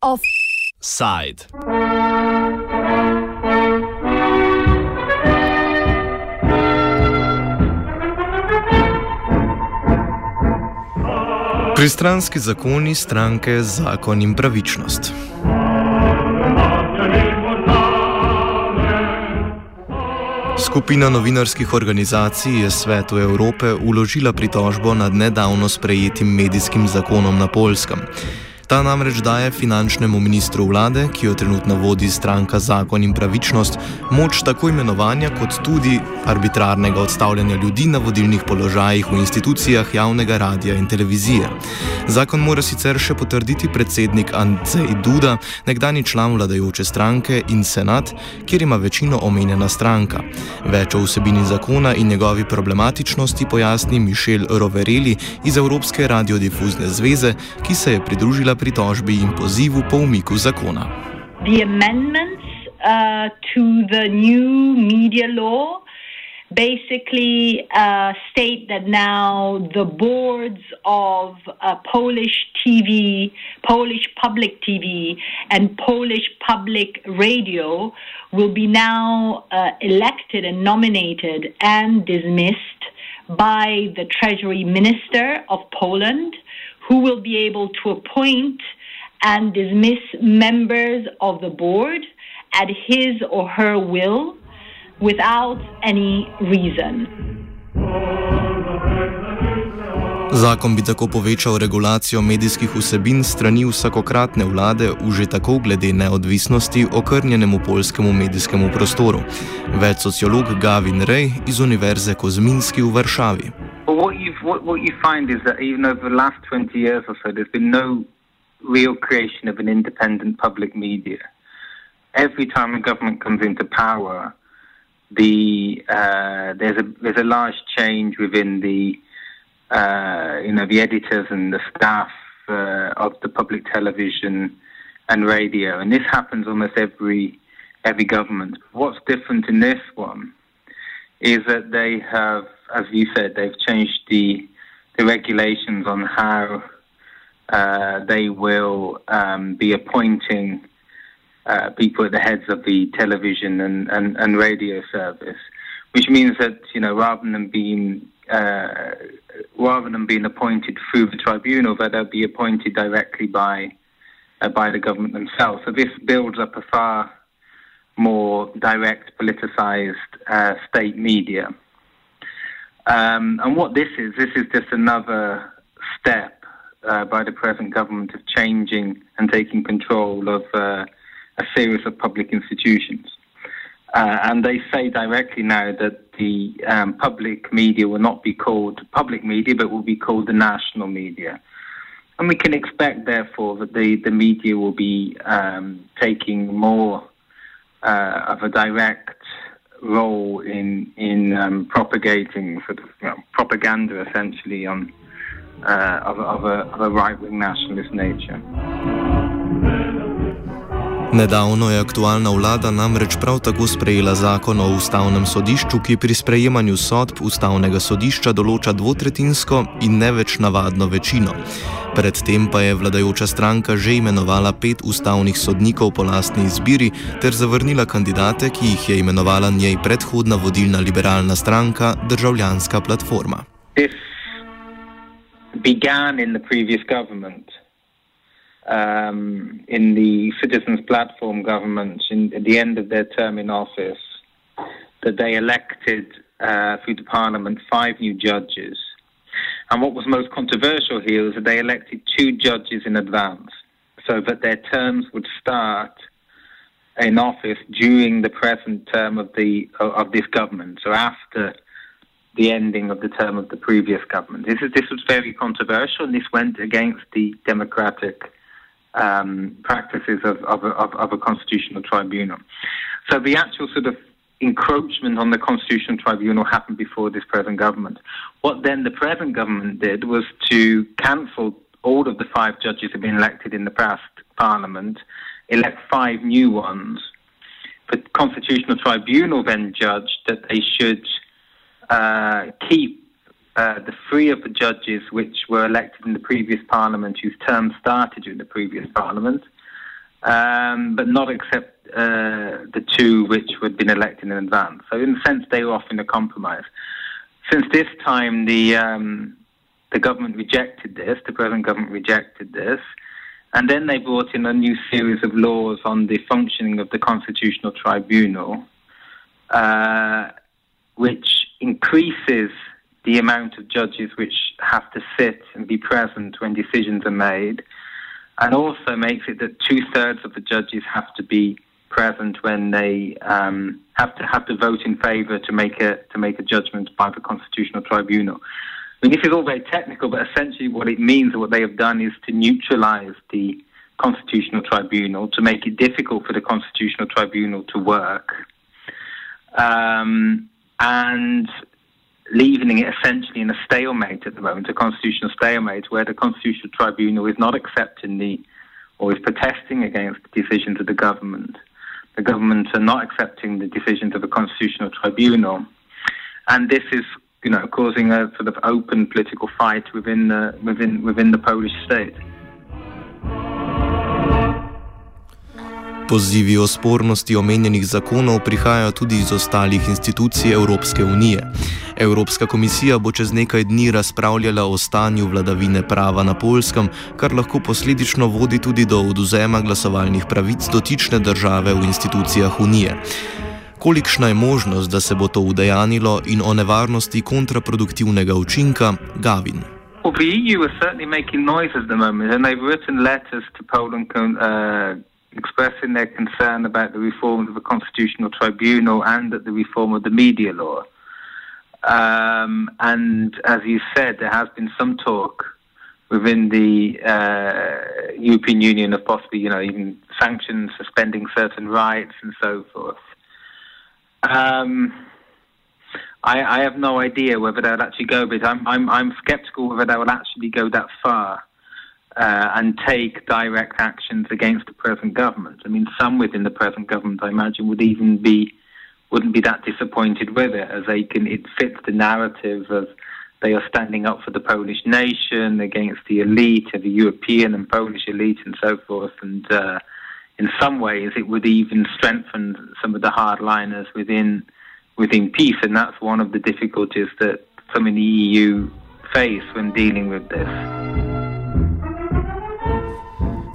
Offside. Pristranski zakoni stranke Zakon in pravičnost. Skupina novinarskih organizacij je Svetu Evrope uložila pritožbo nad nedavno sprejetim medijskim zakonom na Polskem. Ta namreč daje finančnemu ministru vlade, ki jo trenutno vodi stranka Zakon in pravičnost, moč tako imenovanja kot tudi arbitrarnega odstavljanja ljudi na vodilnih položajih v institucijah javnega radia in televizije. Zakon mora sicer še potrditi predsednik Andrzej Duda, nekdani član vladajoče stranke in senat, kjer ima večino omenjena stranka. Več o vsebini zakona in njegovi problematičnosti pojasni Mišel Rovereli iz Evropske radiodifuzne zveze, ki se je pridružila pritožbi in pozivu po umiku zakona. The amendments uh, to the new media law basically uh, state that now the boards of uh, Polish TV, Polish public TV, and Polish public radio will be now uh, elected and nominated and dismissed by the Treasury Minister of Poland who will be able to appoint and dismiss members of the board at his or her will without any reason. Zakon bi tako povečal regulacijo medijskih vsebin strani vsakokratne vlade v že tako glede neodvisnosti okrnjenemu polskemu medijskemu prostoru. Več sociolog Gavin Rej iz Univerze Kozminski v Varšavi. What, what you find is that even over the last 20 years or so, there's been no real creation of an independent public media. Every time a government comes into power, the uh, there's a there's a large change within the uh, you know the editors and the staff uh, of the public television and radio, and this happens almost every every government. What's different in this one is that they have as you said, they've changed the the regulations on how uh, they will um, be appointing uh, people at the heads of the television and, and, and, radio service, which means that you know rather than being uh, rather than being appointed through the tribunal, that they'll be appointed directly by uh, by the government themselves. So this builds up a far more direct, politicized uh, state media. Um, and what this is, this is just another step uh, by the present government of changing and taking control of uh, a series of public institutions. Uh, and they say directly now that the um, public media will not be called public media, but will be called the national media. And we can expect, therefore, that the, the media will be um, taking more uh, of a direct role in in um, propagating sort of you know, propaganda, essentially on uh, of, of, a, a right-wing nationalist nature. Nedavno je aktualna vlada namreč prav tako sprejela zakon o ustavnem sodišču, ki pri sprejemanju sodb ustavnega sodišča določa dvotretinsko in ne več navadno večino. Predtem pa je vladajoča stranka že imenovala pet ustavnih sodnikov po lastni izbiri ter zavrnila kandidate, ki jih je imenovala njej predhodna vodilna liberalna stranka Državljanska platforma. Began in the previous government. Um, in the Citizens Platform government in, at the end of their term in office that they elected uh, through the parliament five new judges. And what was most controversial here was that they elected two judges in advance so that their terms would start in office during the present term of the of this government. So after the ending of the term of the previous government. This is this was very controversial, and this went against the democratic um, practices of, of, of, of, a constitutional tribunal. So the actual sort of encroachment on the constitutional tribunal happened before this present government. What then the present government did was to cancel all of the five judges who had been elected in the past parliament, elect five new ones, the Constitutional Tribunal then judged that they should uh, keep uh, the three of the judges which were elected in the previous parliament, whose term started during the previous parliament, um, but not except uh, the two which had been elected in advance. So, in a sense, they were offering a compromise. Since this time, the um, the government rejected this. The present government rejected this. And then they brought in a new series of laws on the functioning of the Constitutional Tribunal, uh, which increases the amount of judges which have to sit and be present when decisions are made, and also makes it that two thirds of the judges have to be present when they um, have to have to vote in favour to make a to make a judgment by the Constitutional Tribunal. I mean, this is all very technical, but essentially what it means, what they have done, is to neutralize the Constitutional Tribunal, to make it difficult for the Constitutional Tribunal to work, um, and leaving it essentially in a stalemate at the moment, a constitutional stalemate, where the Constitutional Tribunal is not accepting the, or is protesting against the decisions of the government. The government are not accepting the decisions of the Constitutional Tribunal. And this is you know, causing a sort of open political fight within the, within, within the Polish state. Pozivi o spornosti omenjenih zakonov prihajajo tudi iz ostalih institucij Evropske unije. Evropska komisija bo čez nekaj dni razpravljala o stanju vladavine prava na Polskem, kar lahko posledično vodi tudi do oduzema glasovalnih pravic dotične države v institucijah unije. kolikšna je možnost, da se bo to udejanilo in o nevarnosti kontraproduktivnega učinka Gavin. Well, the EU is certainly making noise at the moment, and they've written letters to Poland uh, expressing their concern about the reform of the Constitutional Tribunal and at the reform of the media law. Um, and as you said, there has been some talk within the uh, European Union of possibly, you know, even sanctions, suspending certain rights, and so forth. Um, I, I, have no idea whether that would actually go, but I'm, I'm, I'm skeptical whether that would actually go that far uh, and take direct actions against the present government. I mean, some within the present government, I imagine, would even be wouldn't be that disappointed with it, as they can. It fits the narrative of they are standing up for the Polish nation against the elite, of the European and Polish elite, and so forth, and. Uh, in some ways, it would even strengthen some of the hardliners within within PiS, and that's one of the difficulties that some in the EU face when dealing with this.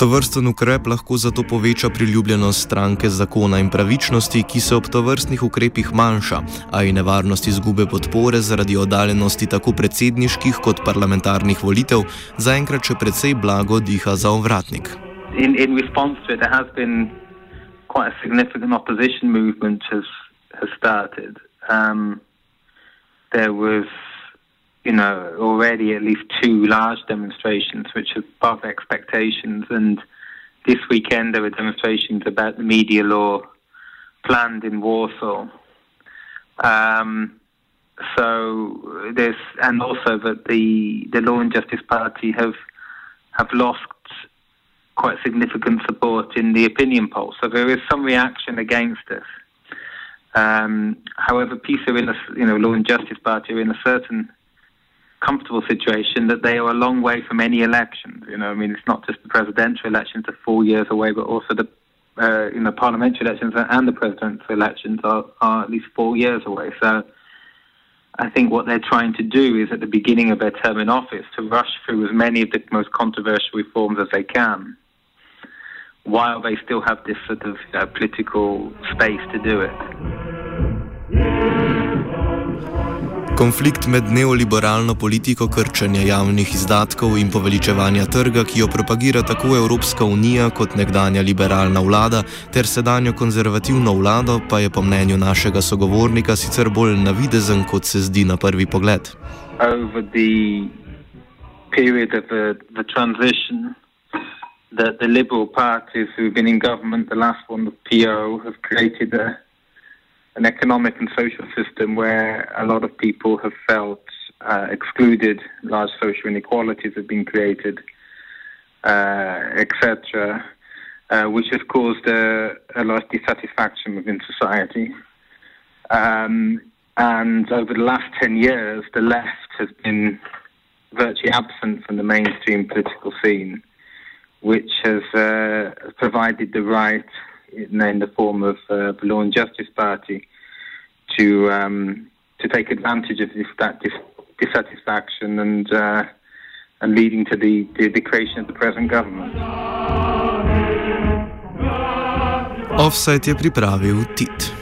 To vrsten ukrep lahko zato poveča priljubljenost stranke zakona in pravičnosti, ki se ob to vrstnih ukrepih manjša, a in nevarnost izgube podpore zaradi oddaljenosti tako predsedniških kot parlamentarnih volitev zaenkrat še precej blago diha za ovratnik. in, in response to it, there has been quite a significant opposition movement has has started. Um, there was, you know, already at least two large demonstrations, which are above expectations, and this weekend there were demonstrations about the media law planned in Warsaw. Um, so there's, and also that the the Law and Justice Party have have lost quite significant support in the opinion polls. So there is some reaction against this. Um, however, PiS are in a, you know, Law and Justice Party are in a certain comfortable situation that they are a long way from any elections. You know, I mean, it's not just the presidential elections are four years away, but also the uh, you know parliamentary elections and the presidential elections are, are at least four years away. So. I think what they're trying to do is at the beginning of their term in office to rush through as many of the most controversial reforms as they can while they still have this sort of know, political space to do it. Konflikt med neoliberalno politiko krčenja javnih izdatkov in poveličevanja trga, ki jo propagira tako Evropska unija kot nekdanja liberalna vlada, ter sedanjo konzervativno vlado, pa je po mnenju našega sogovornika sicer bolj navidezen, kot se zdi na prvi pogled. Over the period of the, the transition, that the Liberal parties who've been in government, the last one, the PO, have created a, an economic and social system where a lot of people have felt uh, excluded, large social inequalities have been created, uh, etc. uh, which has caused a, a, lot of dissatisfaction within society. Um, and over the last 10 years, the left has been virtually absent from the mainstream political scene, which has uh, provided the right, in, in, the form of uh, the Law and Justice Party, to um, to take advantage of this, that dis- dissatisfaction and uh, and leading to the, the, the creation of the present government. Offset je pripravil Tit.